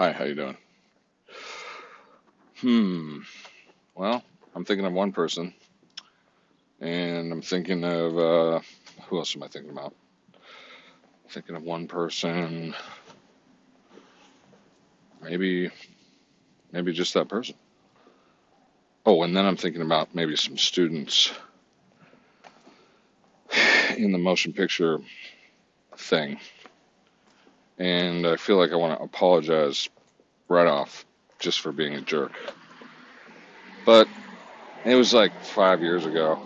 Hi, how you doing? Hmm. Well, I'm thinking of one person, and I'm thinking of uh, who else am I thinking about? Thinking of one person, maybe, maybe just that person. Oh, and then I'm thinking about maybe some students in the motion picture thing, and I feel like I want to apologize right off just for being a jerk. But it was like five years ago,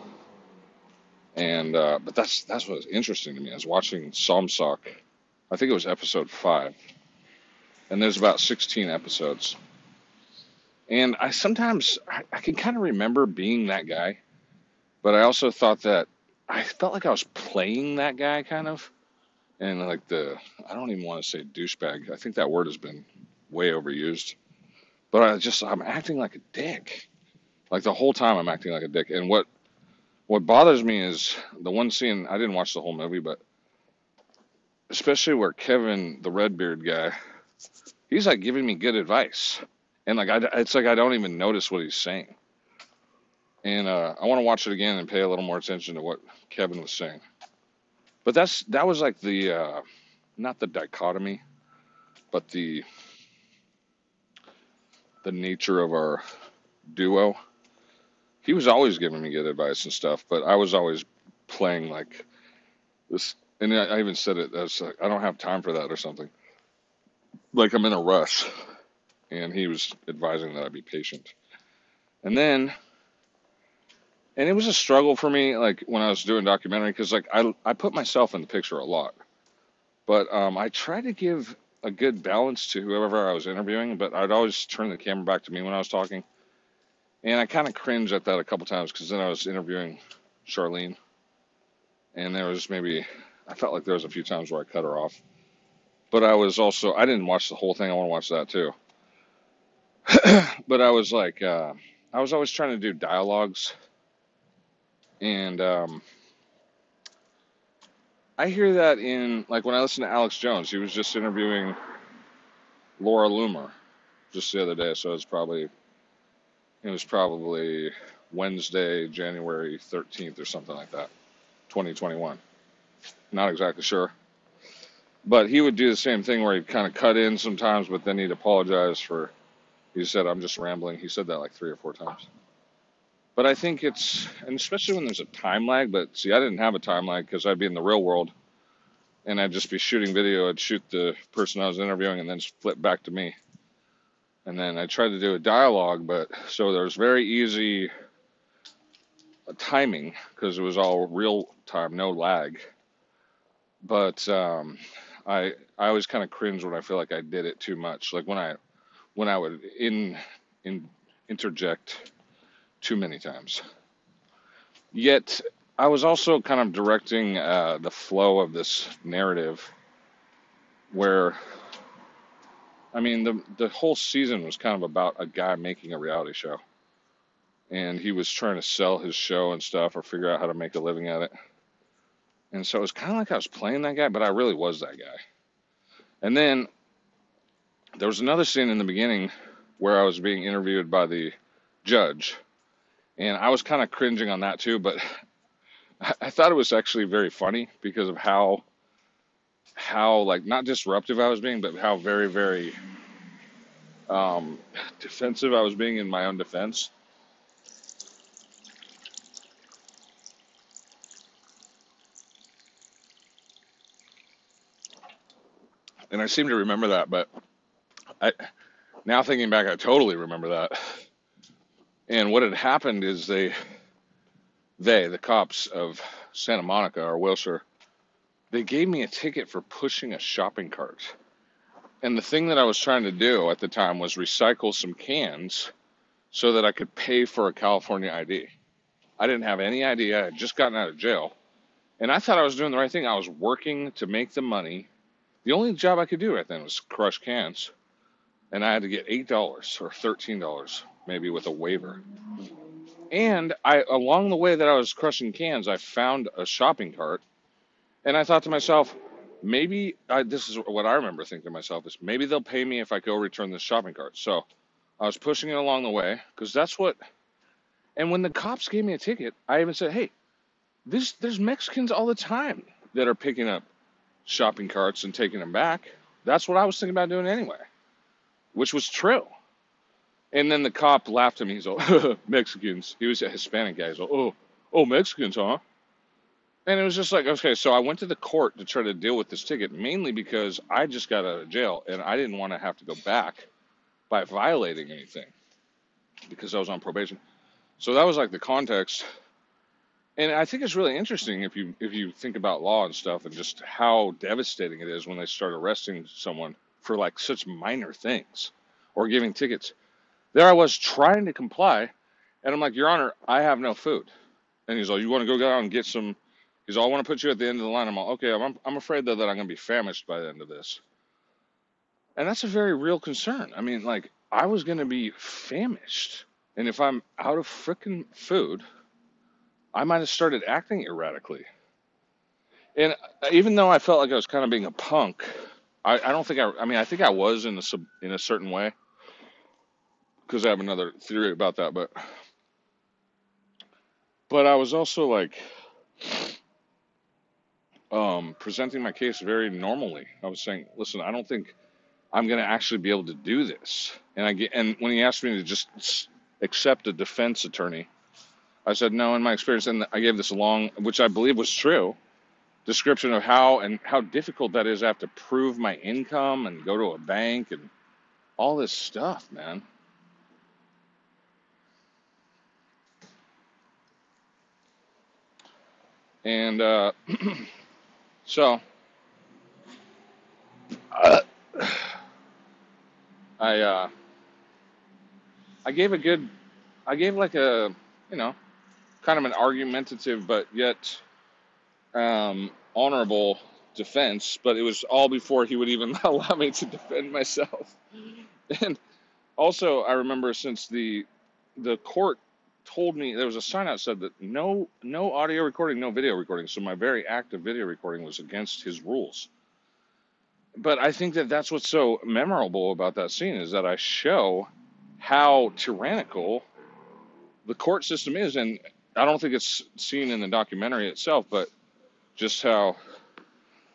and uh, but that's that's what's interesting to me. I was watching Somsoc. I think it was episode five, and there's about 16 episodes. And I sometimes I, I can kind of remember being that guy, but I also thought that I felt like I was playing that guy kind of, and like the I don't even want to say douchebag. I think that word has been way overused, but I just I'm acting like a dick. Like the whole time I'm acting like a dick. And what what bothers me is the one scene I didn't watch the whole movie, but especially where Kevin, the Redbeard guy, he's like giving me good advice, and like I, it's like I don't even notice what he's saying. And uh, I want to watch it again and pay a little more attention to what Kevin was saying. But that's that was like the uh, not the dichotomy, but the the nature of our duo. He was always giving me good advice and stuff, but I was always playing like this. And I even said it as like, I don't have time for that or something. Like I'm in a rush. And he was advising that I be patient. And then, and it was a struggle for me, like when I was doing documentary, because like I I put myself in the picture a lot, but um, I try to give a good balance to whoever I was interviewing, but I'd always turn the camera back to me when I was talking. And I kind of cringed at that a couple times because then I was interviewing Charlene, and there was maybe I felt like there was a few times where I cut her off. But I was also I didn't watch the whole thing. I want to watch that too. but I was like uh, I was always trying to do dialogues, and um, I hear that in like when I listen to Alex Jones. He was just interviewing Laura Loomer just the other day, so it's probably it was probably Wednesday, January 13th or something like that, 2021. Not exactly sure. But he would do the same thing where he'd kind of cut in sometimes, but then he'd apologize for, he said, I'm just rambling. He said that like three or four times. But I think it's, and especially when there's a time lag, but see, I didn't have a time lag because I'd be in the real world and I'd just be shooting video. I'd shoot the person I was interviewing and then flip back to me. And then I tried to do a dialogue, but so there's very easy uh, timing because it was all real time, no lag. But um, I I always kind of cringe when I feel like I did it too much. Like when I when I would in in interject too many times. Yet I was also kind of directing uh, the flow of this narrative where I mean the the whole season was kind of about a guy making a reality show and he was trying to sell his show and stuff or figure out how to make a living at it. And so it was kind of like I was playing that guy, but I really was that guy. And then there was another scene in the beginning where I was being interviewed by the judge, and I was kind of cringing on that too, but I, thought it was actually very funny because of how how like not disruptive I was being, but how very very um, defensive I was being in my own defense. And I seem to remember that, but I now thinking back, I totally remember that. And what had happened is they they the cops of Santa Monica or Wilshire they gave me a ticket for pushing a shopping cart. And the thing that I was trying to do at the time was recycle some cans so that I could pay for a California ID. I didn't have any idea. I had just gotten out of jail. And I thought I was doing the right thing. I was working to make the money. The only job I could do right then was crush cans. And I had to get $8 or $13, maybe with a waiver. And I along the way that I was crushing cans, I found a shopping cart and I thought to myself, maybe I, this is what I remember thinking to myself is maybe they'll pay me if I go return this shopping cart. So I was pushing it along the way because that's what. And when the cops gave me a ticket, I even said, "Hey, this there's Mexicans all the time that are picking up shopping carts and taking them back." That's what I was thinking about doing anyway, which was true. And then the cop laughed at me. He's like, "Mexicans." He was a Hispanic guy. He's like, "Oh, oh, Mexicans, huh?" And it was just like, okay, so I went to the court to try to deal with this ticket, mainly because I just got out of jail and I didn't want to have to go back by violating anything because I was on probation. So that was like the context. And I think it's really interesting if you if you think about law and stuff and just how devastating it is when they start arresting someone for like such minor things or giving tickets. There I was trying to comply, and I'm like, Your Honor, I have no food. And he's like, You want to go down and get some He's like, I want to put you at the end of the line. I'm like, okay, I'm, I'm afraid though that I'm going to be famished by the end of this. And that's a very real concern. I mean, like, I was going to be famished. And if I'm out of freaking food, I might have started acting erratically. And uh, even though I felt like I was kind of being a punk, I, I don't think I, I mean, I think I was in a, sub, in a certain way because I have another theory about that, but, but I was also like, um, presenting my case very normally. I was saying, listen, I don't think I'm going to actually be able to do this. And I get, and when he asked me to just accept a defense attorney, I said no. In my experience, and I gave this long, which I believe was true, description of how and how difficult that is. I have to prove my income and go to a bank and all this stuff, man. And uh, So, uh, I uh, I gave a good, I gave like a, you know, kind of an argumentative but yet um, honorable defense, but it was all before he would even allow me to defend myself. And also, I remember since the the court told me there was a sign out said that no no audio recording, no video recording. So my very active video recording was against his rules. But I think that that's what's so memorable about that scene is that I show how tyrannical the court system is, and I don't think it's seen in the documentary itself, but just how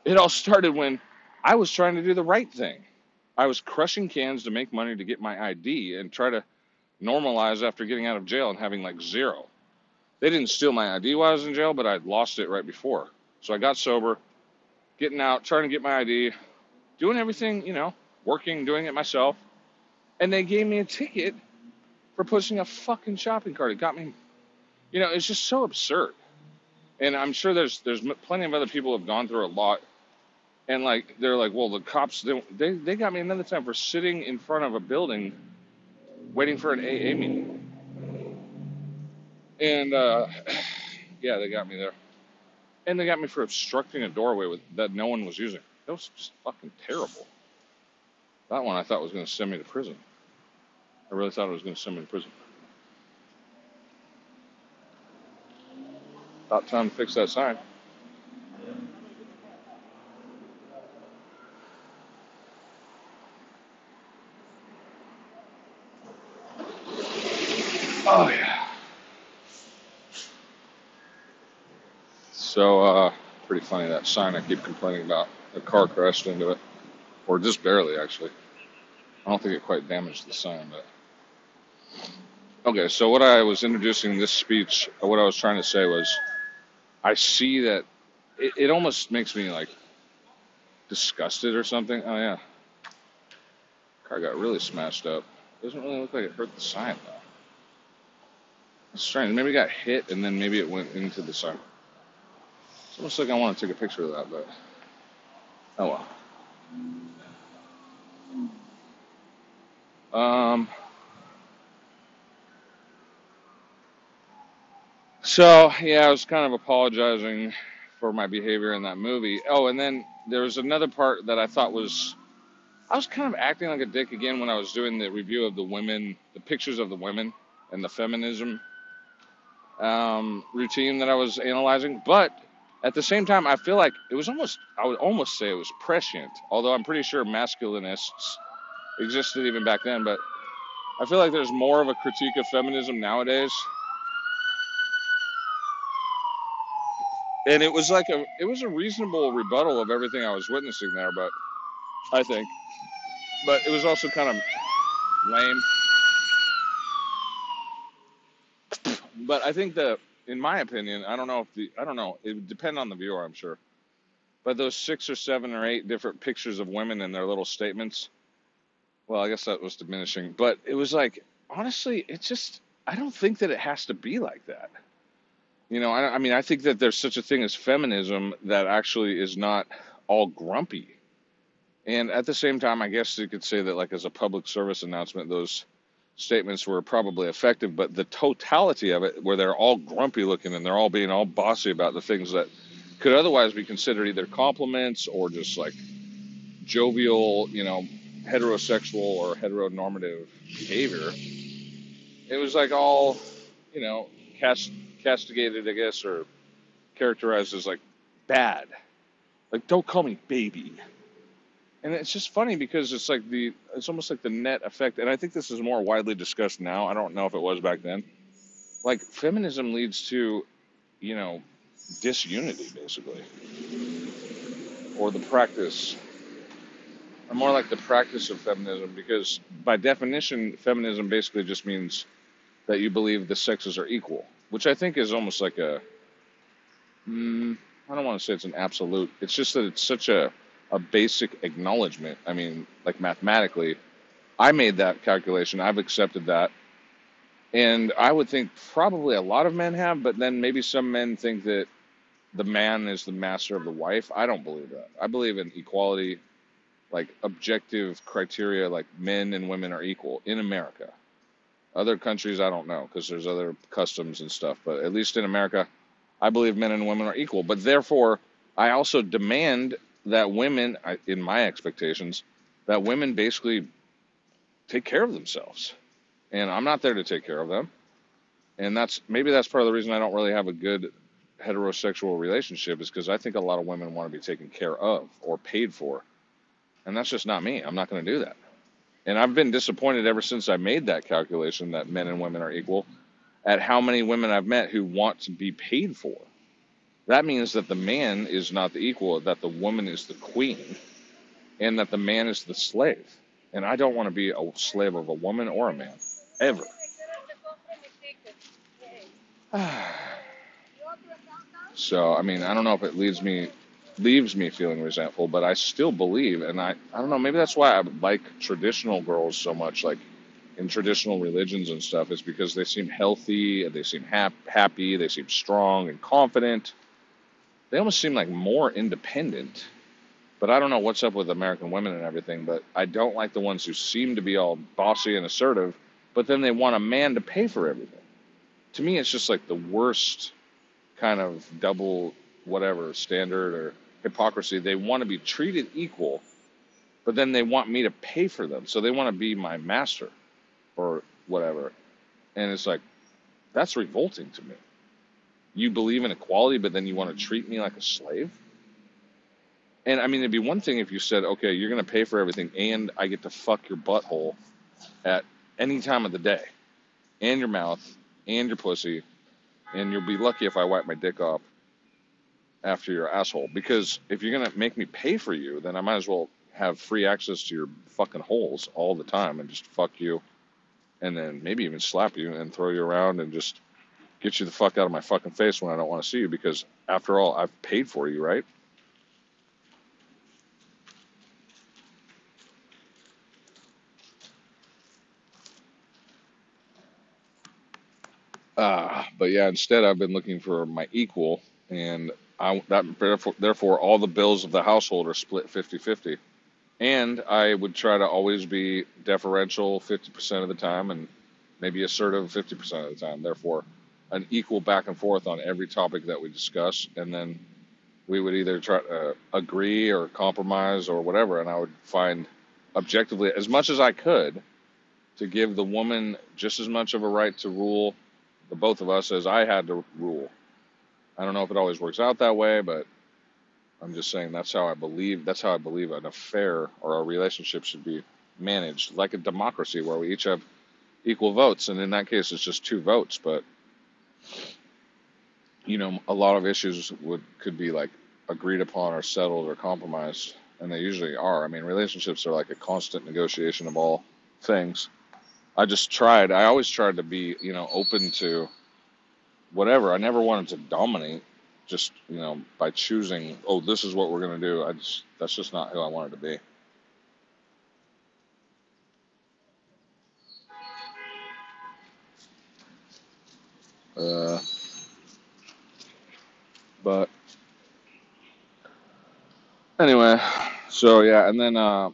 it all started when I was trying to do the right thing. I was crushing cans to make money to get my ID and try to normalized after getting out of jail and having like zero. They didn't steal my ID while I was in jail, but I'd lost it right before. So I got sober, getting out, trying to get my ID, doing everything, you know, working, doing it myself. And they gave me a ticket for pushing a fucking shopping cart. It got me, you know, it's just so absurd. And I'm sure there's there's plenty of other people have gone through a lot. And like they're like, well, the cops they they, they got me another time for sitting in front of a building waiting for an AA meeting. And uh, yeah, they got me there. And they got me for obstructing a doorway with, that no one was using. That was just fucking terrible. That one I thought was going to send me to prison. I really thought it was going to send me to prison. About time to fix that sign. Oh yeah. So uh, pretty funny that sign I keep complaining about. A car crashed into it, or just barely actually. I don't think it quite damaged the sign, but okay. So what I was introducing this speech, what I was trying to say was, I see that it, it almost makes me like disgusted or something. Oh yeah, car got really smashed up. Doesn't really look like it hurt the sign though. It's strange. Maybe it got hit and then maybe it went into the sun. Almost like I want to take a picture of that, but oh well. Um. So yeah, I was kind of apologizing for my behavior in that movie. Oh, and then there was another part that I thought was I was kind of acting like a dick again when I was doing the review of the women, the pictures of the women and the feminism um, routine that I was analyzing. But At the same time, I feel like it was almost, I would almost say it was prescient, although I'm pretty sure masculinists existed even back then. But I feel like there's more of a critique of feminism nowadays. And it was like a, it was a reasonable rebuttal of everything I was witnessing there, but I think, but it was also kind of lame. But I think that, in my opinion, I don't know if the, I don't know, it would depend on the viewer, I'm sure. But those six or seven or eight different pictures of women and their little statements, well, I guess that was diminishing. But it was like, honestly, it's just, I don't think that it has to be like that. You know, I, I mean, I think that there's such a thing as feminism that actually is not all grumpy. And at the same time, I guess you could say that, like, as a public service announcement, those statements were probably effective, but the totality of it, where they're all grumpy looking and they're all being all bossy about the things that could otherwise be considered either compliments or just like jovial, you know, heterosexual or heteronormative behavior, it was like all, you know, cast, castigated, I guess, or characterized as like bad. Like, don't call me baby. And it's just funny because it's like the, it's almost like the net effect. And I think this is more widely discussed now. I don't know if it was back then. Like, feminism leads to, you know, disunity, basically, or the practice, or more like the practice of feminism, because by definition, feminism basically just means that you believe the sexes are equal, which I think is almost like a, mm, I don't want to say it's an absolute. It's just that it's such a, a basic acknowledgement. I mean, like mathematically, I made that calculation. I've accepted that. And I would think probably a lot of men have, but then maybe some men think that the man is the master of the wife. I don't believe that. I believe in equality, like objective criteria, like men and women are equal in America. Other countries, I don't know, because there's other customs and stuff. But at least in America, I believe men and women are equal. But therefore, I also demand that women, in my expectations, that women basically take care of themselves. And I'm not there to take care of them. And that's maybe that's part of the reason I don't really have a good heterosexual relationship is because I think a lot of women want to be taken care of or paid for. And that's just not me. I'm not going to do that. And I've been disappointed ever since I made that calculation that men and women are equal at how many women I've met who want to be paid for. That means that the man is not the equal, that the woman is the queen, and that the man is the slave. And I don't want to be a slave of a woman or a man, ever. So I mean, I don't know if it leaves me leaves me feeling resentful, but I still believe, and I I don't know, maybe that's why I like traditional girls so much, like in traditional religions and stuff, is because they seem healthy they seem hap- happy, they seem strong and confident. They almost seem like more independent. But I don't know what's up with American women and everything, but I don't like the ones who seem to be all bossy and assertive, but then they want a man to pay for everything. To me, it's just like the worst kind of double whatever standard or hypocrisy. They want to be treated equal, but then they want me to pay for them. So they want to be my master or whatever. And it's like, that's revolting to me. You believe in equality, but then you want to treat me like a slave? And I mean, it'd be one thing if you said, okay, you're going to pay for everything and I get to fuck your butthole at any time of the day, and your mouth, and your pussy, and you'll be lucky if I wipe my dick off after your asshole. Because if you're gonna make me pay for you, then I might as well have free access to your fucking holes all the time and just fuck you, and then maybe even slap you and throw you around and just get you the fuck out of my fucking face when I don't want to see you. Because after all, I've paid for you, right? Uh, but yeah, instead I've been looking for my equal, and I that therefore, therefore all the bills of the household are split fifty-fifty, And I would try to always be deferential 50% of the time and maybe assertive 50% of the time. Therefore, an equal back and forth on every topic that we discuss. And then we would either try to agree or compromise or whatever. And I would find objectively, as much as I could, to give the woman just as much of a right to rule the both of us as I had to rule. I don't know if it always works out that way, but I'm just saying that's how I believe. That's how I believe an affair or a relationship should be managed, like a democracy where we each have equal votes. And in that case, it's just two votes. But you know, a lot of issues would could be like agreed upon or settled or compromised, and they usually are. I mean, relationships are like a constant negotiation of all things. I just tried. I always tried to be, you know, open to whatever. I never wanted to dominate. Just you know, by choosing, oh, this is what we're gonna do. I just that's just not who I wanted to be. Uh, but anyway, so yeah, and then uh,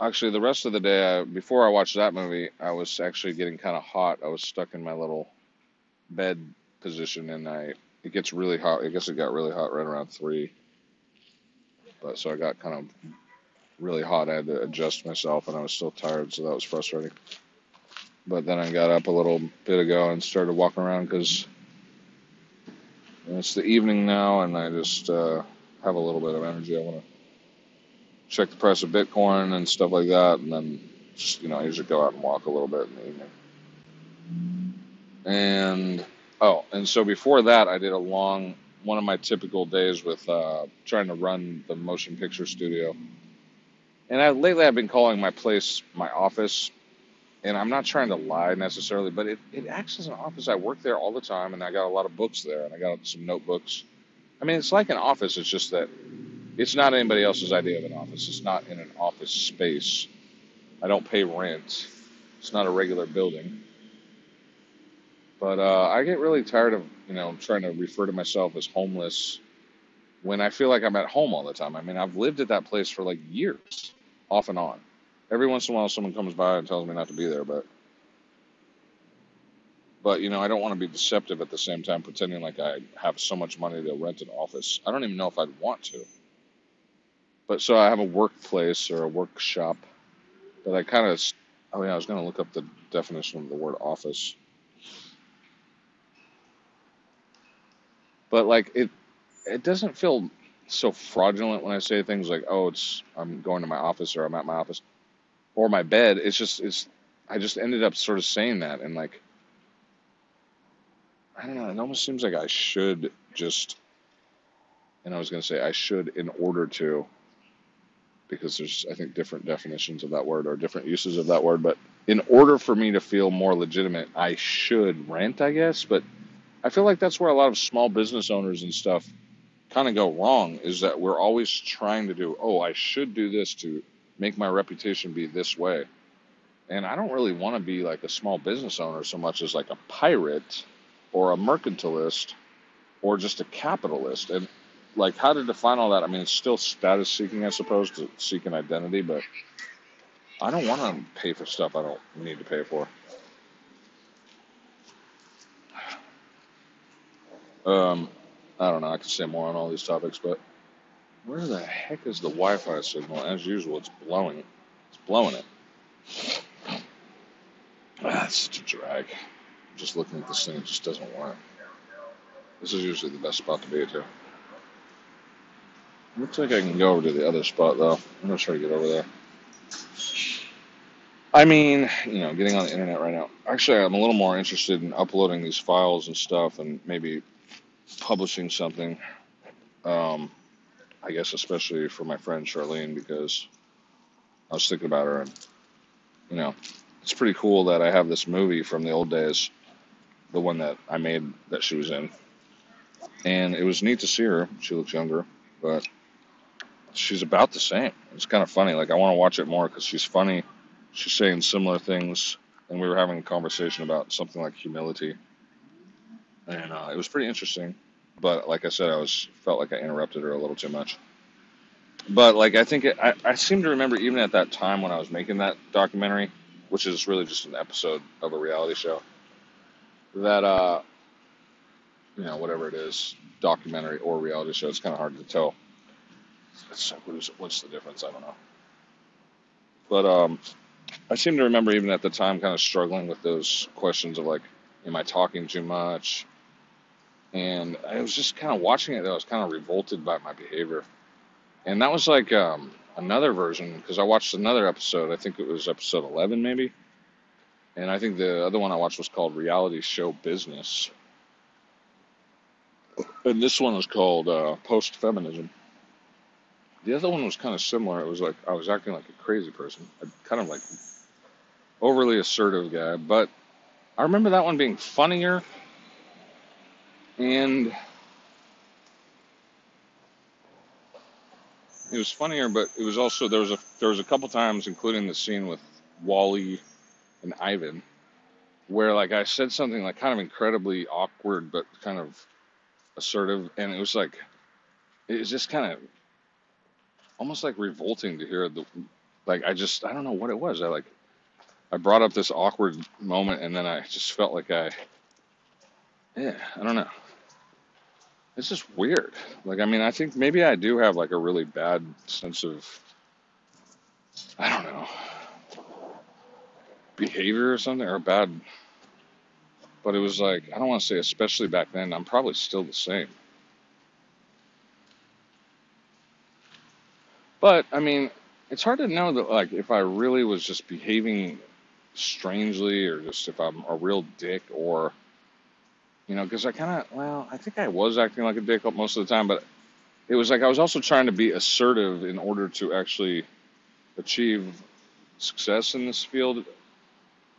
actually the rest of the day, I, before I watched that movie, I was actually getting kind of hot. I was stuck in my little bed position, and I it gets really hot. I guess it got really hot right around three, but so I got kind of really hot. I had to adjust myself, and I was still tired, so that was frustrating. But then I got up a little bit ago and started walking around because it's the evening now, and I just uh, have a little bit of energy. I want to check the price of Bitcoin and stuff like that, and then just you know I usually go out and walk a little bit in the evening. And oh, and so before that, I did a long one of my typical days with uh, trying to run the motion picture studio. And I, lately, I've been calling my place my office, and I'm not trying to lie necessarily, but it, it acts as an office. I work there all the time, and I got a lot of books there, and I got some notebooks. I mean, it's like an office. It's just that it's not anybody else's idea of an office. It's not in an office space. I don't pay rent. It's not a regular building. But uh, I get really tired of you know trying to refer to myself as homeless when I feel like I'm at home all the time. I mean, I've lived at that place for like years, off and on. Every once in a while, someone comes by and tells me not to be there, but but you know, I don't want to be deceptive at the same time, pretending like I have so much money to rent an office. I don't even know if I'd want to. But so I have a workplace or a workshop that I kind of. I mean, I was going to look up the definition of the word office, but like it, it doesn't feel so fraudulent when I say things like, "Oh, it's I'm going to my office" or "I'm at my office" or my bed. It's just it's. I just ended up sort of saying that, and like I don't know. It almost seems like I should just. And I was going to say I should in order to, because there's I think different definitions of that word or different uses of that word. But in order for me to feel more legitimate, I should rent, I guess. But I feel like that's where a lot of small business owners and stuff kind of go wrong. Is that we're always trying to do, oh, I should do this to make my reputation be this way. And I don't really want to be like a small business owner so much as like a pirate or a mercantilist or just a capitalist. And like how to define all that? I mean, it's still status seeking, I suppose, to seek an identity, but I don't want to pay for stuff I don't need to pay for. Um, I don't know. I could say more on all these topics, but where the heck is the Wi-Fi signal? As usual, it's blowing. It's blowing it. Ah, such a drag. Just looking at this thing, it just doesn't work. This is usually the best spot to be to. Looks like I can go over to the other spot though. I'm gonna try to get over there. I mean, you know, getting on the internet right now. Actually, I'm a little more interested in uploading these files and stuff, and maybe publishing something. Um, I guess especially for my friend Charlene because I was thinking about her, and you know, it's pretty cool that I have this movie from the old days, the one that I made that she was in, and it was neat to see her. She looks younger, but she's about the same. It's kind of funny. Like I want to watch it more because she's funny. She's saying similar things, and we were having a conversation about something like humility, and uh, it was pretty interesting. But like I said, I was felt like I interrupted her a little too much. But like I think it, I, I seem to remember even at that time when I was making that documentary, which is really just an episode of a reality show, that uh, you know whatever it is, documentary or reality show, it's kind of hard to tell. It's, what's, what's the difference? I don't know. But um, I seem to remember even at the time kind of struggling with those questions of like, am I talking too much? And I was just kind of watching it. I was kind of revolted by my behavior, and that was like um, another version because I watched another episode. I think it was episode eleven, maybe, and I think the other one I watched was called Reality Show Business, and this one was called uh, Post Feminism. The other one was kind of similar. It was like I was acting like a crazy person, kind of like overly assertive guy. But I remember that one being funnier, and it was funnier, but it was also there was a there was a couple times, including the scene with Wally and Ivan, where like I said something like kind of incredibly awkward, but kind of assertive, and it was like it was just kind of almost like revolting to hear the like I just I don't know what it was. I like I brought up this awkward moment and then I just felt like I yeah, I don't know. It's just weird. Like I mean, I think maybe I do have like a really bad sense of I don't know, behavior or something or bad but it was like I don't want to say especially back then. I'm probably still the same. But I mean, it's hard to know that like if I really was just behaving strangely or just if I'm a real dick or you know, because I kind of well, I think I was acting like a dick most of the time, but it was like I was also trying to be assertive in order to actually achieve success in this field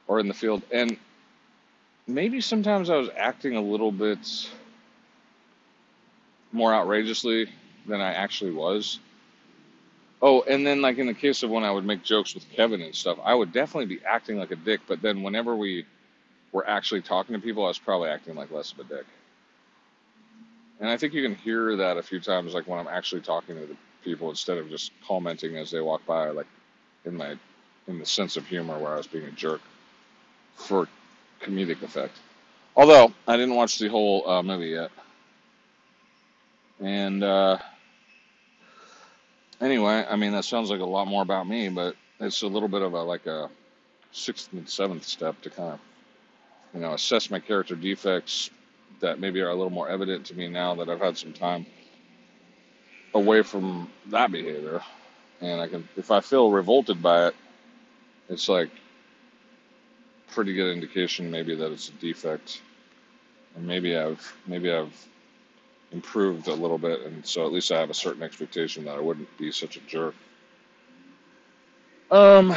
or in the field and maybe sometimes I was acting a little bit more outrageously than I actually was Oh, and then like in the case of when I would make jokes with Kevin and stuff, I would definitely be acting like a dick. But then whenever we were actually talking to people, I was probably acting like less of a dick. And I think you can hear that a few times, like when I'm actually talking to the people instead of just commenting as they walk by, like in my in the sense of humor where I was being a jerk for comedic effect. Although I didn't watch the whole uh, movie yet, and. uh Anyway, I mean, that sounds like a lot more about me, but it's a little bit of a like a sixth and seventh step to kind of, you know, assess my character defects that maybe are a little more evident to me now that I've had some time away from that behavior. And I can, if I feel revolted by it, it's like pretty good indication maybe that it's a defect. And maybe I've, maybe I've improved a little bit, and so at least I have a certain expectation that I wouldn't be such a jerk. Um,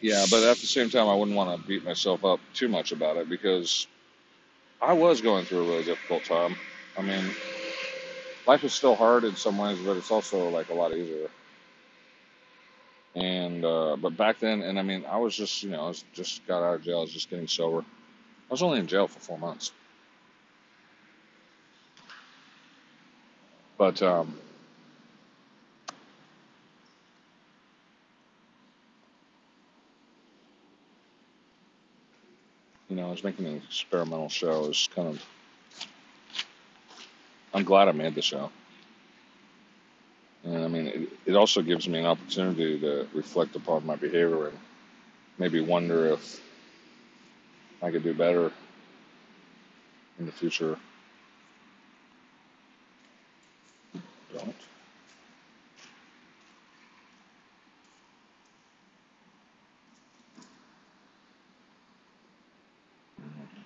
yeah, but at the same time, I wouldn't want to beat myself up too much about it because I was going through a really difficult time. I mean, life is still hard in some ways, but it's also like a lot easier. And uh, but back then, and I mean, I was just you know, I was just got out of jail. I was just getting sober. I was only in jail for four months. But um, you know, I was making an experimental show. It was kind of. I'm glad I made the show. And I mean, it, it also gives me an opportunity to reflect upon my behavior and maybe wonder if I could do better in the future. Don't.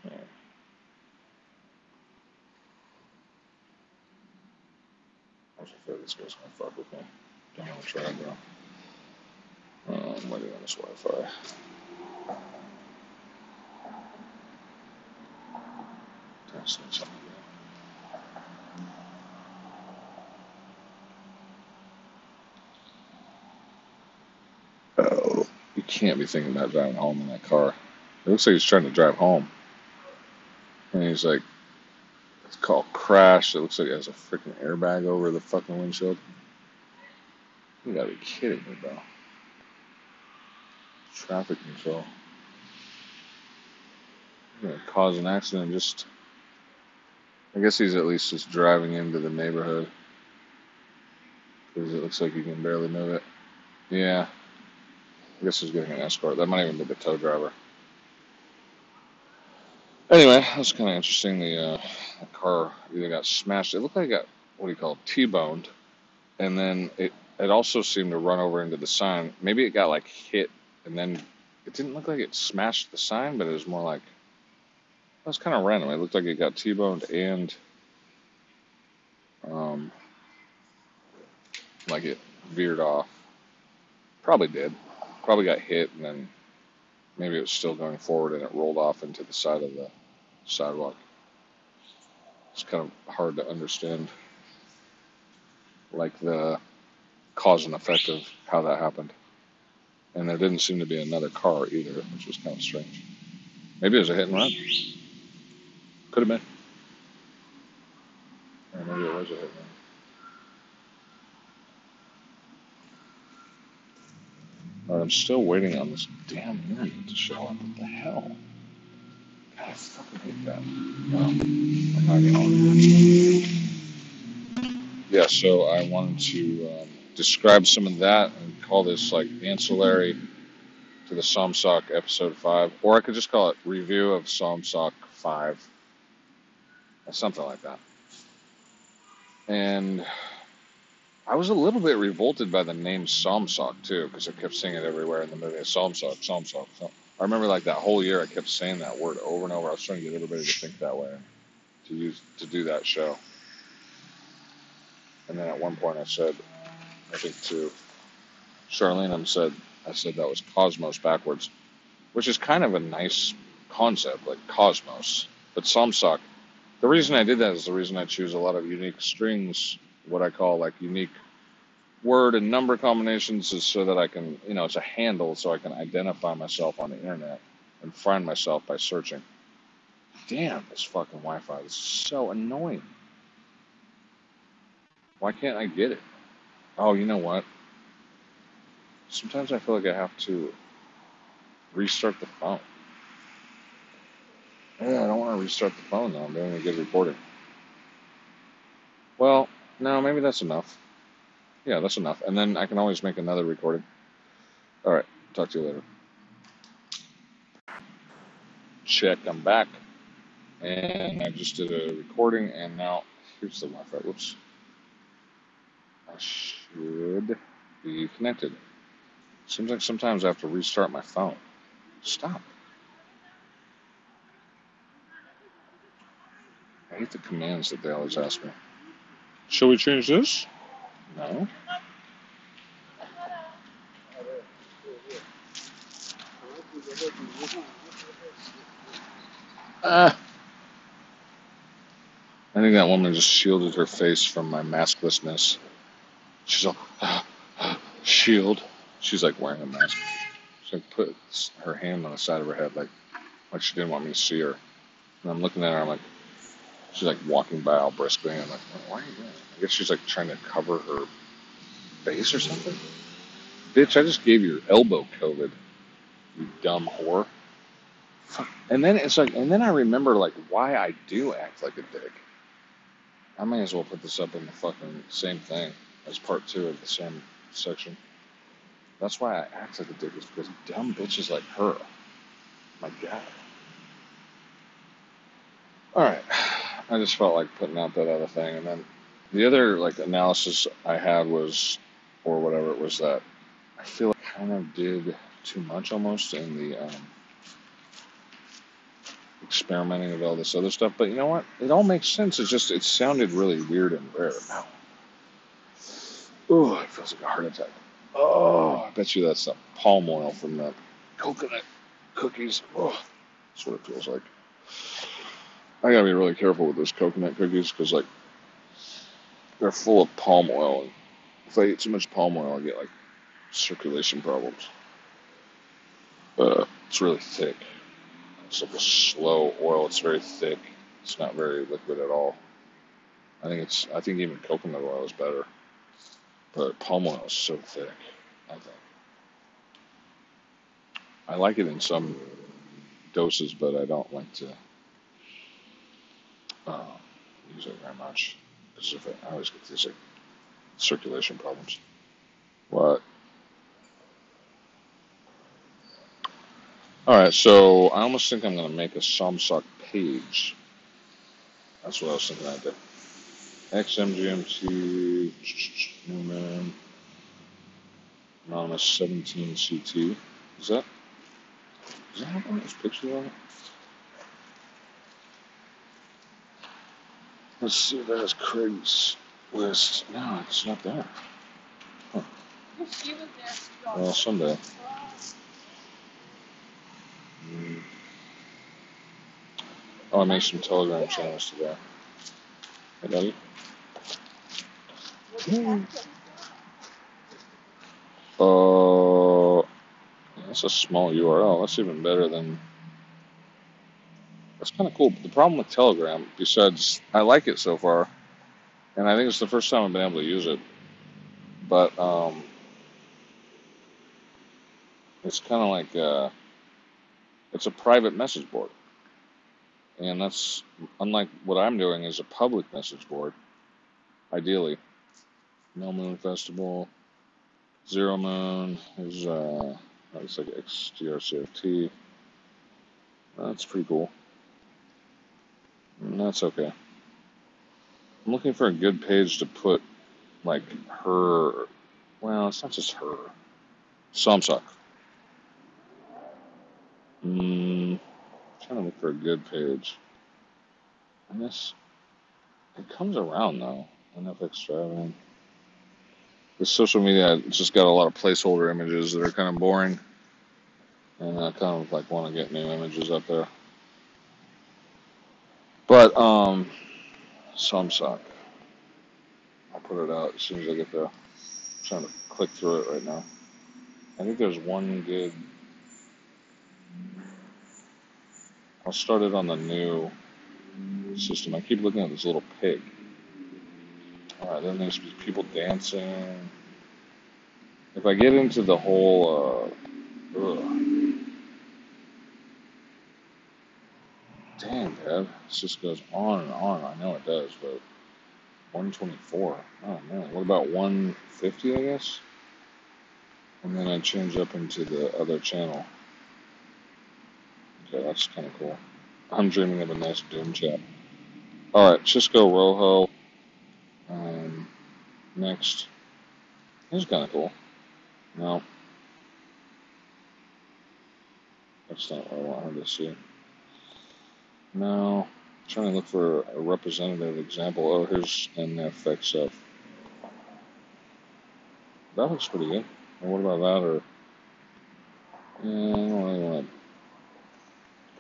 Yeah. Afraid this guy's gonna fuck with me. Don't want to try though. Oh, I'm waiting on this Wi-Fi. Something. Oh, you can't be thinking about driving home in that car. It looks like he's trying to drive home, and he's like, called crash. It looks like it has a freaking airbag over the fucking windshield. You gotta be kidding me, bro. Traffic control. Gonna cause an accident. Just, I guess he's at least just driving into the neighborhood because it looks like he can barely move it. Yeah, I guess he's getting an escort. That might even be the tow driver. Anyway, that was kind of interesting. The, uh, car either got smashed. It looked like it got what do you call it, T-boned, and then it it also seemed to run over into the sign. Maybe it got like hit, and then it didn't look like it smashed the sign, but it was more like it was kind of random. It looked like it got T-boned and um, like it veered off. Probably did. Probably got hit, and then maybe it was still going forward, and it rolled off into the side of the sidewalk. It's kind of hard to understand, like the cause and effect of how that happened. And there didn't seem to be another car either, which was kind of strange. Maybe it was a hit and run. Could have been. Or maybe it was a hit and run. But I'm still waiting on this damn internet to show up. What the hell? Yeah, so I wanted to um, describe some of that and call this like ancillary to the Somsoc episode 5. Or I could just call it review of Somsoc 5 or something like that. And I was a little bit revolted by the name Somsoc too, because I kept seeing it everywhere in the movie. Somsoc. Psalm. I remember like that whole year I kept saying that word over and over. I was trying to get everybody to think that way, to use to do that show. And then at one point I said, I think to Charlene, I said I said that was Cosmos backwards, which is kind of a nice concept, like Cosmos. But Somsoc, the reason I did that is the reason I choose a lot of unique strings, what I call like unique word and number combinations is so that I can, you know, it's a handle so I can identify myself on the internet and find myself by searching. Damn, this fucking Wi Fi is so annoying. Why can't I get it? Oh, you know what? Sometimes I feel like I have to restart the phone. Yeah, I don't want to restart the phone though. I'm doing a good recording. Well, no, maybe that's enough. Yeah, that's enough. And then I can always make another recording. All right, talk to you later. Check, I'm back. And I just did a recording, and now here's the Wi Fi. Whoops. I should be connected. Seems like sometimes I have to restart my phone. Stop. I hate the commands that they always ask me. Shall we change this? No. Ah. I think that woman just shielded her face from my masklessness. She's all shield. She's like wearing a mask. She like put her hand on the side of her head, like like she didn't want me to see her. And I'm looking at her. I'm like, she's like walking by all briskly. And I'm like, why are you doing? That? I guess she's like trying to cover her face or something. Bitch, I just gave your elbow COVID. You dumb whore. And then it's like, and then I remember like why I do act like a dick. I may as well put this up in the fucking same thing as part two of the same section. That's why I act like a dick is because dumb bitches like her. My God. All right. I just felt like putting out that other thing, and then the other like analysis I had was, or whatever it was that I feel like I kind of did too much almost in the um, experimenting with all this other stuff. But you know what? It all makes sense. It's just it sounded really weird and rare. Now, oh, it feels like a heart attack. Oh, I bet you that's the palm oil from the coconut cookies. Oh, that's what it feels like. I gotta be really careful with those coconut cookies because like they're full of palm oil, and if I eat too much palm oil, I get like circulation problems. Uh, it's really thick. It's like a slow oil. It's very thick. It's not very liquid at all. I think it's. I think even coconut oil is better, but palm oil is so thick. I think. I like it in some doses, but I don't like to uh, use it very much because if I, always get these like circulation problems. What? All right, so I almost think I'm gonna make a Somsoc page. That's what I was thinking I did. XMGMT, Newman, Anonymous 17CT. Is that, is that of those pictures on it? Let's see if that has Craig's list. No, it's not there. Huh. Well, someday. Mm. Oh, I made some Telegram channels today. Hey, buddy. Uh, that's a small URL. That's even better than. Kind of cool. But the problem with Telegram, besides I like it so far, and I think it's the first time I've been able to use it, but um, it's kind of like uh, it's a private message board, and that's unlike what I'm doing is a public message board. Ideally, No Moon Festival, Zero Moon is uh, that's like XDRCFT. That's pretty cool. That's okay. I'm looking for a good page to put like her. Well, it's not just her. Somsoc. Mm, trying to look for a good page. And this, it comes around though. Enough extravagant. The social media just got a lot of placeholder images that are kind of boring, and I kind of like want to get new images up there. But um, Somsoc. I'll put it out as soon as I get there. I'm trying to click through it right now. I think there's one good. I'll start it on the new system. I keep looking at this little pig. All right, then there's people dancing. If I get into the whole, uh, ugh, dang, Dad, this just goes on and on. I know it does, but 124. Oh man, what about 150? I guess. And then I change up into the other channel. Okay, that's kind of cool. I'm dreaming of a nice Doom chat. All right, Cisco Rojo. Um, next. This is kind of cool. No, that's not what I want her to see. No, I'm trying to look for a representative example. Oh, here's NFXF. That looks pretty good. Or what about that? Or yeah, I don't really want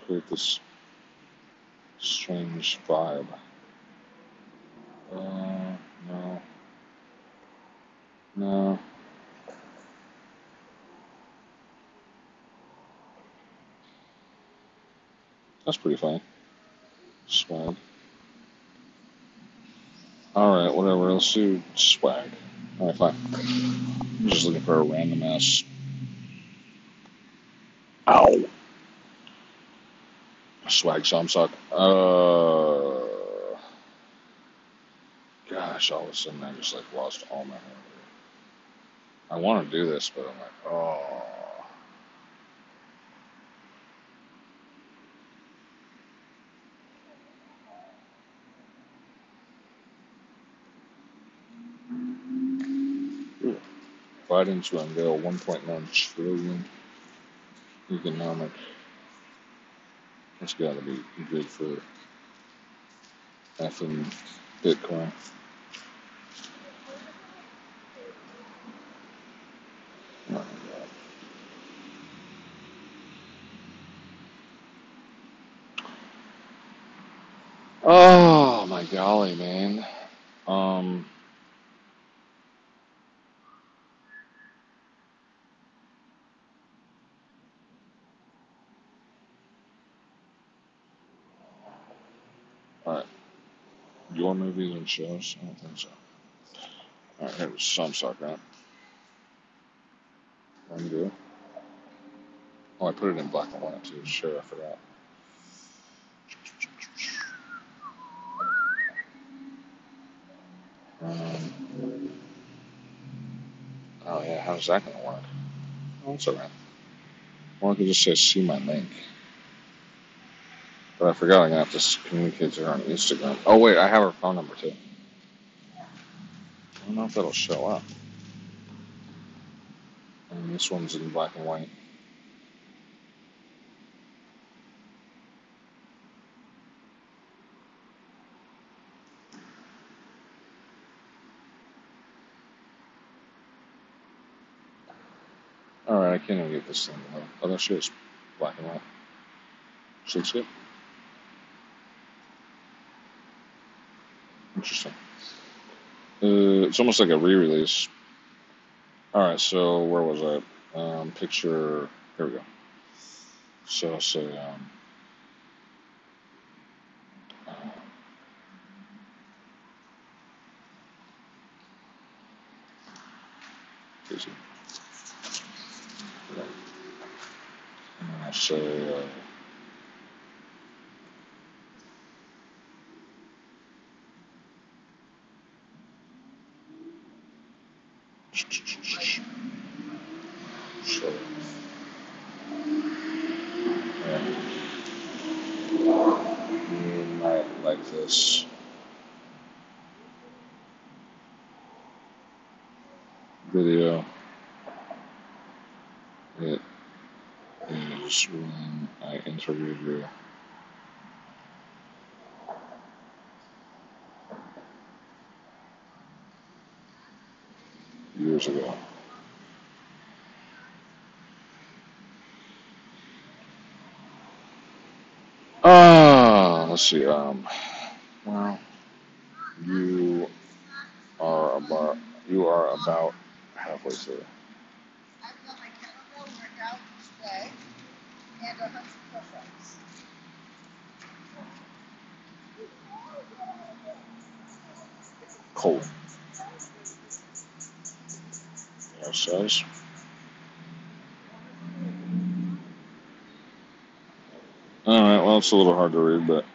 to create this strange vibe. Uh, no, no. That's pretty fine. Swag. Alright, whatever. Let's do swag. Alright, fine. I'm just looking for a random ass. Ow! Swag Somsoc. Uh. Gosh, all of a sudden I just like lost all my memory. I want to do this, but I'm like, oh. Fighting to unveil 1.9 trillion economic. That's got to be good for effing Bitcoin. Oh my Oh my golly, man. Um, alright. Your movies and shows? I don't think so. Alright, was some suck, right? Undo. Oh, I put it in black and white too. Sure, I forgot. Um, oh yeah, how's that gonna work? Oh, that's alright. Or I could just say see my link. But I forgot I to have to communicate to her on Instagram. Oh wait, I have her phone number too. I don't know if that'll show up. And this one's in black and white. Alright, I can't even get this thing. Oh, that shit is black and white. She looks good. Interesting. Uh, it's almost like a re-release. Alright, so where was I? Um, picture. Here we go. So say um, uh, busy. Right. And then I'll say uh, so yeah, you might like this video. It is when I interviewed you years ago. Ah, let's see. Um, well, you are about you are about halfway through. Cold. Yeah, it says. All right. Well, it's a little hard to read, but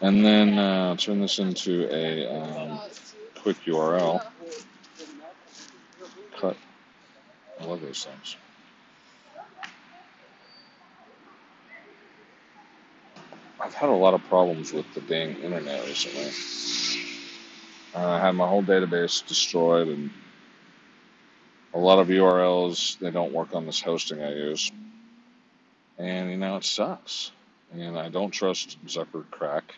and then uh, turn this into a um, quick URL. Cut. I love those things. Had a lot of problems with the dang internet recently. Uh, I had my whole database destroyed, and a lot of URLs they don't work on this hosting I use, and you know it sucks. And I don't trust Zucker Crack.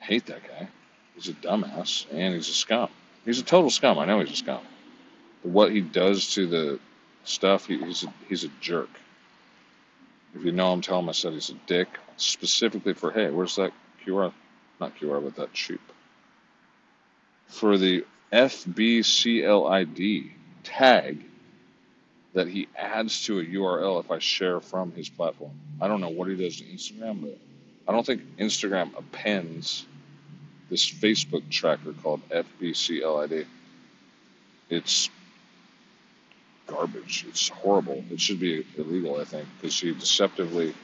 I hate that guy. He's a dumbass, and he's a scum. He's a total scum. I know he's a scum. But what he does to the stuff, he, he's a, he's a jerk. If you know him, tell him I said he's a dick. Specifically for hey, where's that QR? Not QR, but that sheep. For the FBCLID tag that he adds to a URL if I share from his platform. I don't know what he does to Instagram, but I don't think Instagram appends this Facebook tracker called FBCLID. It's garbage. It's horrible. It should be illegal, I think, because she deceptively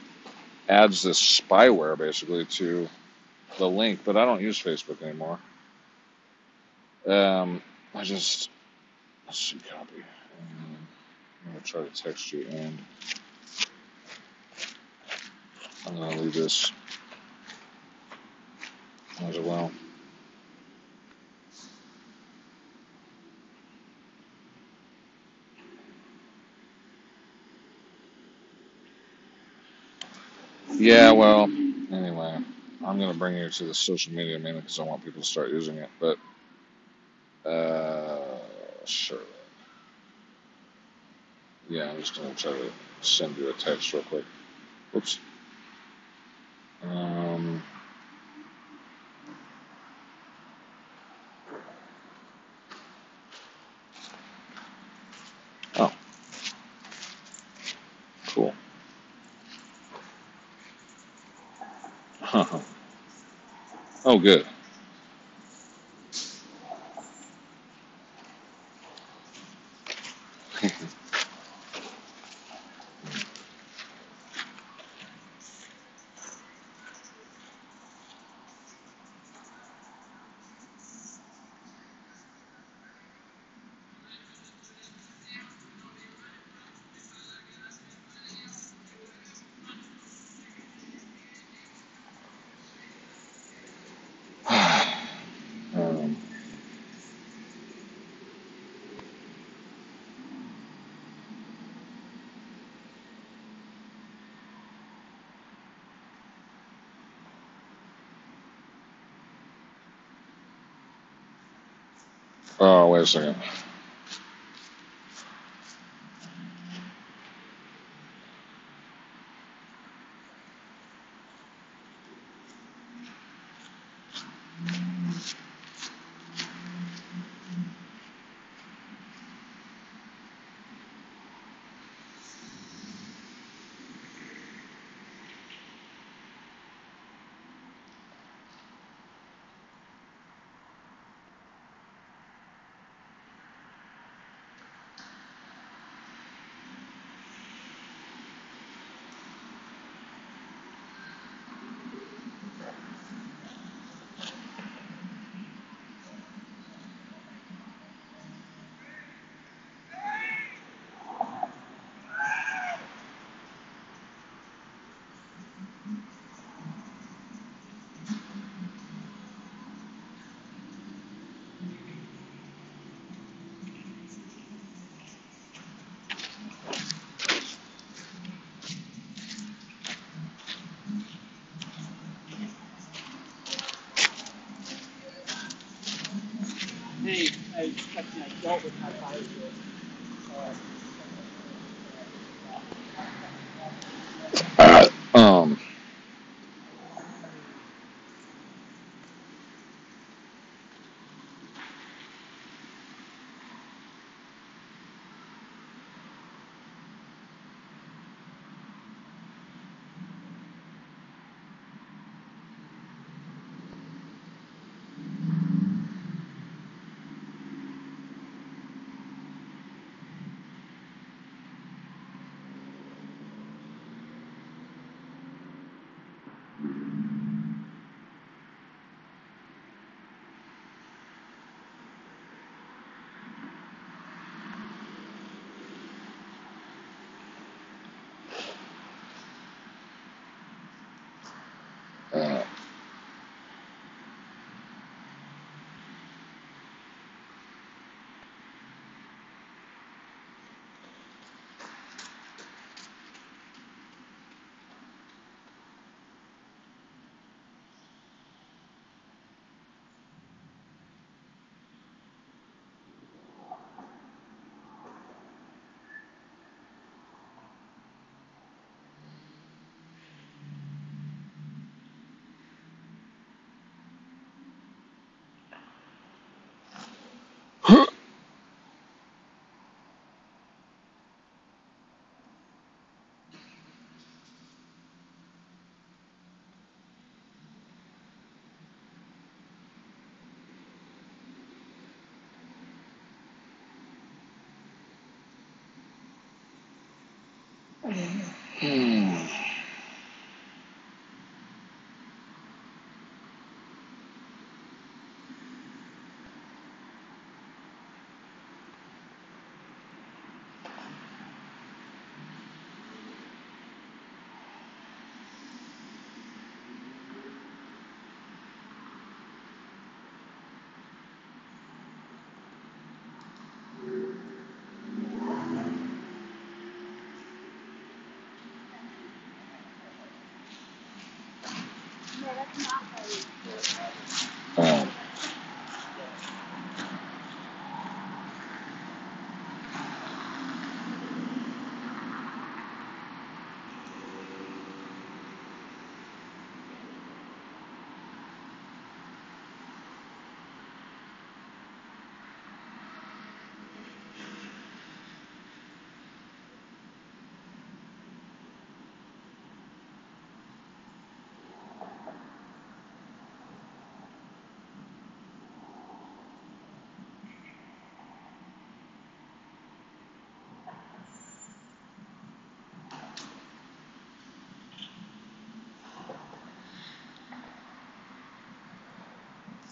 adds this spyware basically to the link. But I don't use Facebook anymore. Um, I just let's see copy. I'm gonna try to text you, and I'm gonna leave this as well. Yeah, well, anyway, I'm gonna bring you to the social media mainly because I want people to start using it. But uh, sure. Yeah, I'm just gonna try to send you a text real quick. Oops. Um, oh, cool. Oh, good. Oh, wait a second. Hmm. um,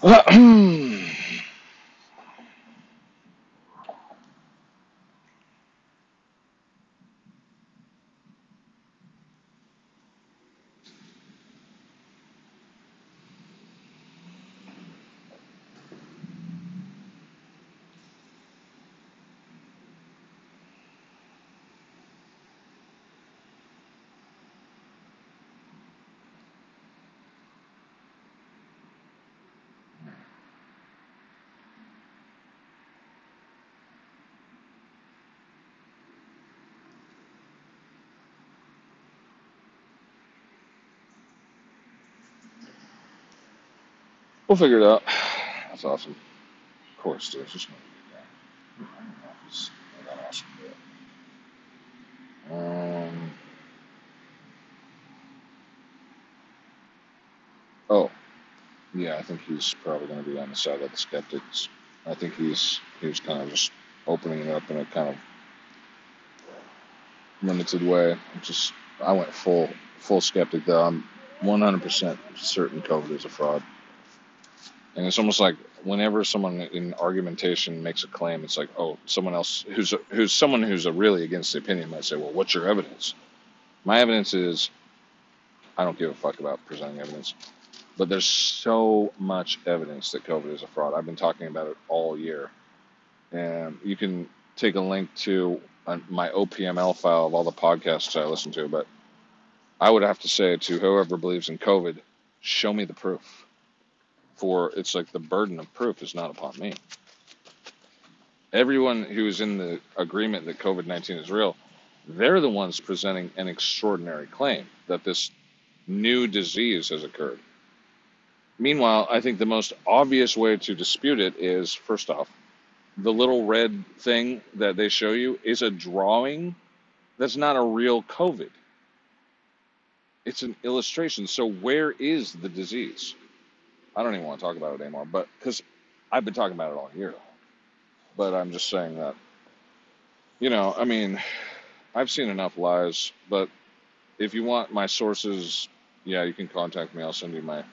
Ahem. We'll figure it out. That's awesome. Of course, dude. It's just gonna be that. I don't know if he's that awesome, but um. Oh, yeah. I think he's probably gonna be on the side of the skeptics. I think he's he was kind of just opening it up in a kind of limited way. Just I went full full skeptic though. I'm 100% certain COVID is a fraud. And it's almost like whenever someone in argumentation makes a claim, it's like, oh, someone else who's who's someone who's a really against the opinion might say, well, what's your evidence? My evidence is I don't give a fuck about presenting evidence, but there's so much evidence that COVID is a fraud. I've been talking about it all year, and you can take a link to uh, my OPML file of all the podcasts I listen to, but I would have to say to whoever believes in COVID, show me the proof. For it's like the burden of proof is not upon me. Everyone who is in the agreement that COVID 19 is real, they're the ones presenting an extraordinary claim that this new disease has occurred. Meanwhile, I think the most obvious way to dispute it is first off, the little red thing that they show you is a drawing that's not a real COVID. It's an illustration. So where is the disease? I don't even want to talk about it anymore, but because I've been talking about it all year. But I'm just saying that, you know, I mean, I've seen enough lies, but if you want my sources, yeah, you can contact me. I'll send you my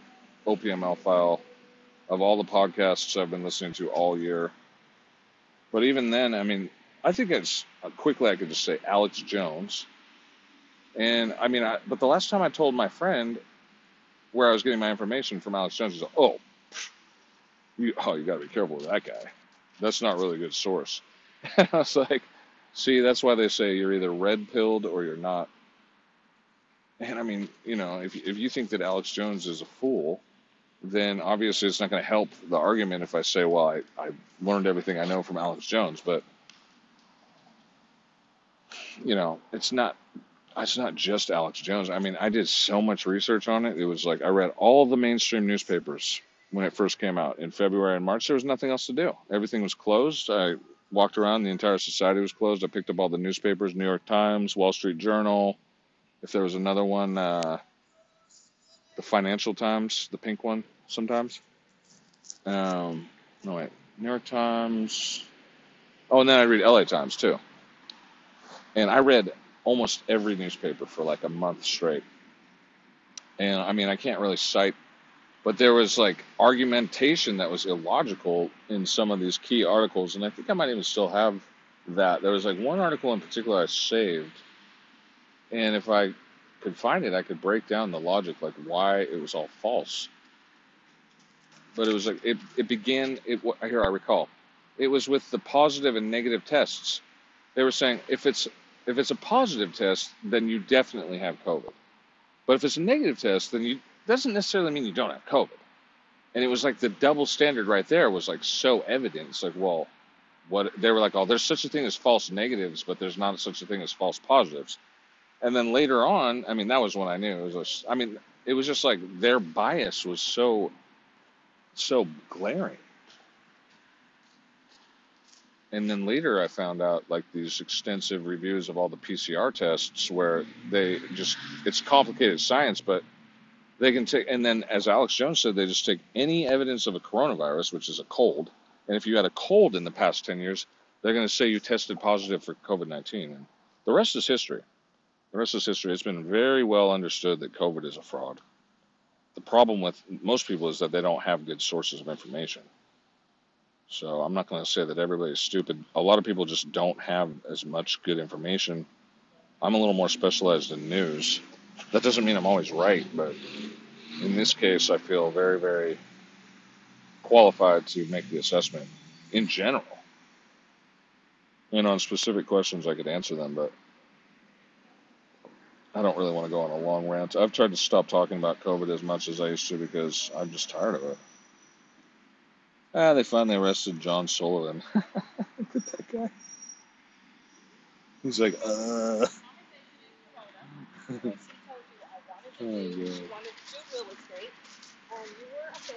OPML file of all the podcasts I've been listening to all year. But even then, I mean, I think it's uh, quickly I could just say Alex Jones. And I mean, I, but the last time I told my friend where I was getting my information from Alex Jones, he's like, oh, you, oh, you got to be careful with that guy. That's not really a good source. And I was like, see, that's why they say you're either red pilled or you're not. And I mean, you know, if if you think that Alex Jones is a fool, then obviously it's not going to help the argument if I say, well, I, I learned everything I know from Alex Jones. But, you know, it's not it's not just Alex Jones. I mean, I did so much research on it. It was like I read all the mainstream newspapers when it first came out in February and March. There was nothing else to do. Everything was closed. I walked around. The entire society was closed. I picked up all the newspapers: New York Times, Wall Street Journal. If there was another one, uh, the Financial Times, the pink one, sometimes. Um, no wait, New York Times. Oh, and then I read LA Times too. And I read almost every newspaper for like a month straight. And I mean, I can't really cite, but there was like argumentation that was illogical in some of these key articles. And I think I might even still have that. There was like one article in particular I saved. And if I could find it, I could break down the logic, like why it was all false. But it was like, it, it began, it, here I recall, it was with the positive and negative tests. They were saying if it's if it's a positive test, then you definitely have COVID. But if it's a negative test, then you doesn't necessarily mean you don't have COVID. And it was like the double standard right there was like so evident. It's like, well, what they were like, oh, there's such a thing as false negatives, but there's not such a thing as false positives. And then later on, I mean, that was when I knew it was. I mean, it was just like their bias was so, so glaring. And then later I found out like these extensive reviews of all the PCR tests where they just, it's complicated science, but they can take, and then as Alex Jones said, they just take any evidence of a coronavirus, which is a cold. And if you had a cold in the past 10 years, they're going to say you tested positive for COVID 19. And the rest is history. The rest is history. It's been very well understood that COVID is a fraud. The problem with most people is that they don't have good sources of information. So I'm not going to say that everybody's stupid. A lot of people just don't have as much good information. I'm a little more specialized in news. That doesn't mean I'm always right, but in this case, I feel very, very qualified to make the assessment in general. And on specific questions, I could answer them, but I don't really want to go on a long rant. I've tried to stop talking about COVID as much as I used to because I'm just tired of it. Ah, they finally arrested John Sullivan. Look at that guy. He's like, uh. oh.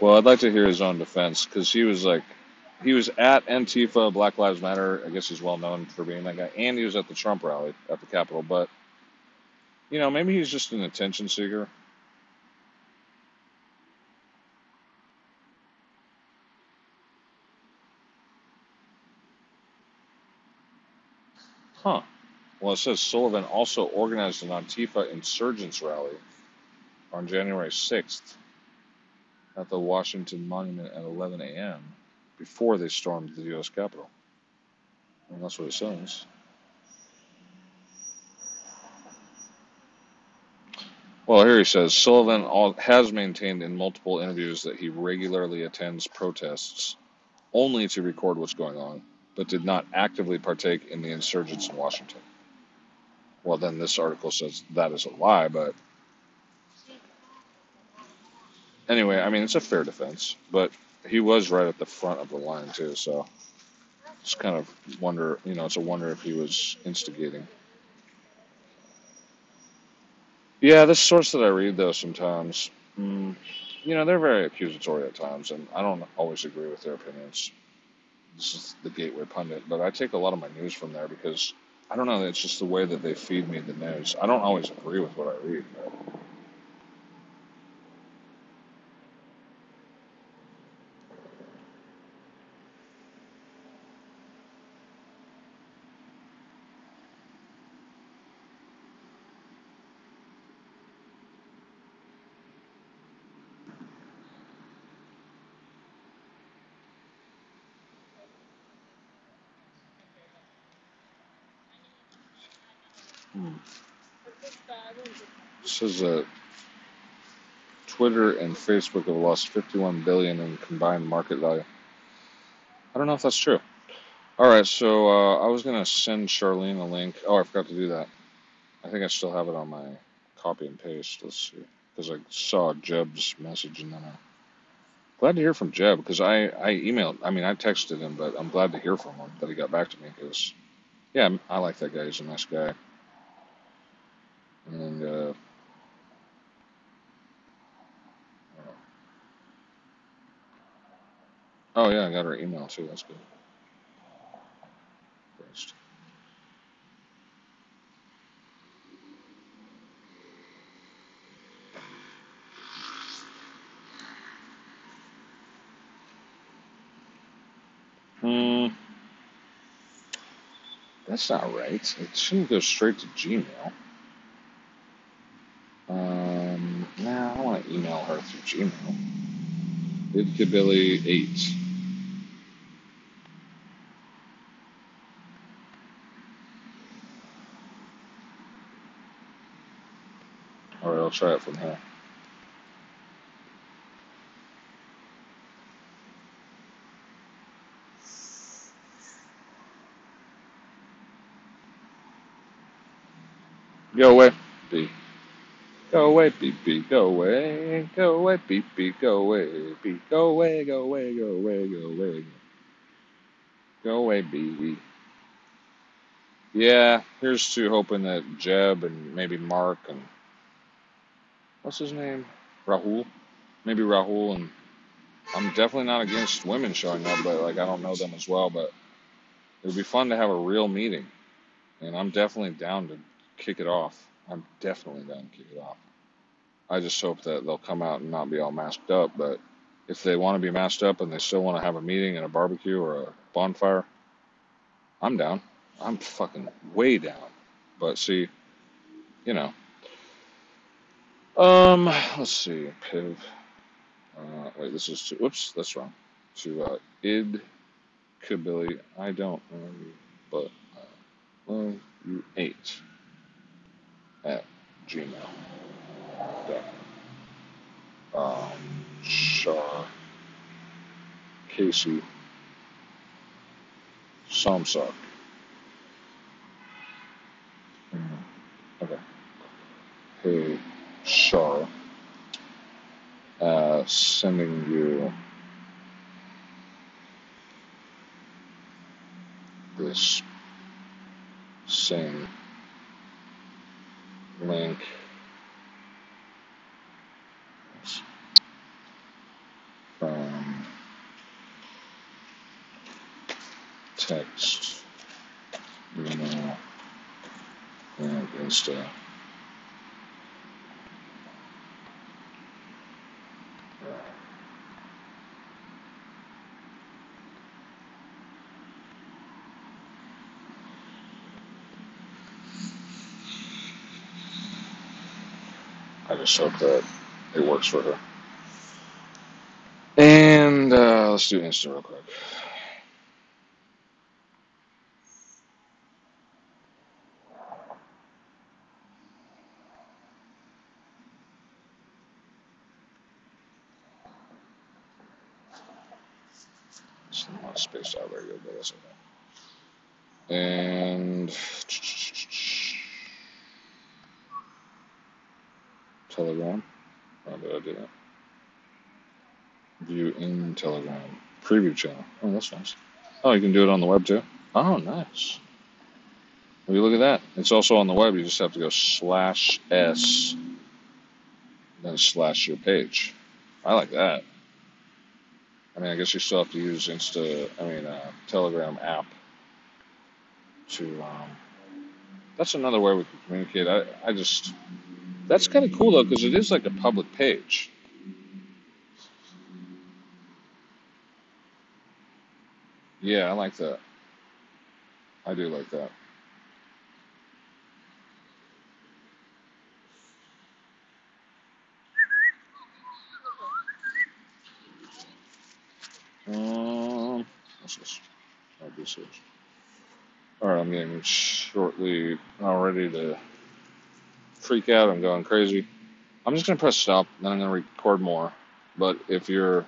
Well, I'd like to hear his own defense because he was like, he was at Antifa, Black Lives Matter. I guess he's well known for being that guy, and he was at the Trump rally at the Capitol. But you know, maybe he's just an attention seeker. Huh. Well, it says Sullivan also organized an Antifa insurgents rally on January 6th at the Washington Monument at 11 a.m. before they stormed the U.S. Capitol. And that's what it says. Well, here he says Sullivan has maintained in multiple interviews that he regularly attends protests only to record what's going on, but did not actively partake in the insurgents in Washington. Well, then this article says that is a lie, but anyway, I mean, it's a fair defense, but he was right at the front of the line, too, so it's kind of wonder, you know, it's a wonder if he was instigating. Yeah, this source that I read, though, sometimes, mm, you know, they're very accusatory at times, and I don't always agree with their opinions. This is the Gateway Pundit, but I take a lot of my news from there because I don't know, it's just the way that they feed me the news. I don't always agree with what I read, but says that Twitter and Facebook have lost 51 billion in combined market value. I don't know if that's true. All right, so uh, I was gonna send Charlene a link. Oh, I forgot to do that. I think I still have it on my copy and paste. Let's see, because I saw Jeb's message and then I glad to hear from Jeb because I I emailed. I mean, I texted him, but I'm glad to hear from him that he got back to me because yeah, I like that guy. He's a nice guy. And uh, oh yeah, I got her email too. That's good. Hmm, that's not right. It shouldn't go straight to Gmail. Um, nah, I want to email her through Gmail. Idkabilly eight. All right, I'll try it from here. Go away. B. Go away, beep beep. Go away. Go away, beep beep. Go away, beep. Go away, go away, go away, go away. Go away, beep. Yeah, here's to hoping that Jeb and maybe Mark and what's his name? Rahul? Maybe Rahul and I'm definitely not against women showing up, but like I don't know them as well, but it would be fun to have a real meeting. And I'm definitely down to kick it off. I'm definitely going to kick it off. I just hope that they'll come out and not be all masked up, but if they want to be masked up and they still want to have a meeting and a barbecue or a bonfire, I'm down. I'm fucking way down. But see, you know, um, let's see, Piv. Uh, wait, this is to, whoops, that's wrong. To uh, id Kabilly, I don't know, but uh, well, you eight at gmail. Um, Shar Casey Somsoc. Mhm. Okay. Hey, Shar, uh, sending you this same link. From text, email, and Insta. Just hope that it works for her. And uh, let's do Insta real quick. It's not spaced out very good, but that's okay. And Telegram. How did I do that? View in Telegram. Preview channel. Oh, that's nice. Oh, you can do it on the web too? Oh, nice. Will you look at that? It's also on the web. You just have to go slash S, then slash your page. I like that. I mean, I guess you still have to use Insta, I mean, uh, Telegram app to, um, that's another way we can communicate. I, I just, that's kind of cool though, because it is like a public page. Yeah, I like that. I do like that. Um, what's this? Do this. All right, I'm getting shortly now ready to freak out. I'm going crazy. I'm just gonna press stop, then I'm gonna record more. But if you're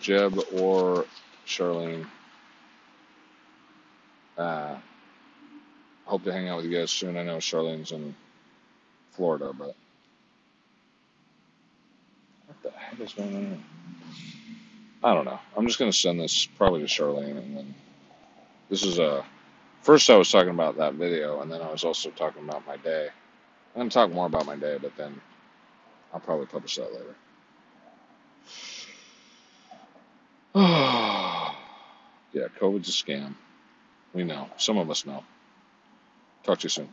Jeb or Charlene, uh, hope to hang out with you guys soon. I know Charlene's in Florida, but what the heck is going on? I don't know. I'm just gonna send this probably to Charlene, and then this is a. First, I was talking about that video, and then I was also talking about my day. I'm gonna talk more about my day, but then I'll probably publish that later. yeah, COVID's a scam. We know. Some of us know. Talk to you soon.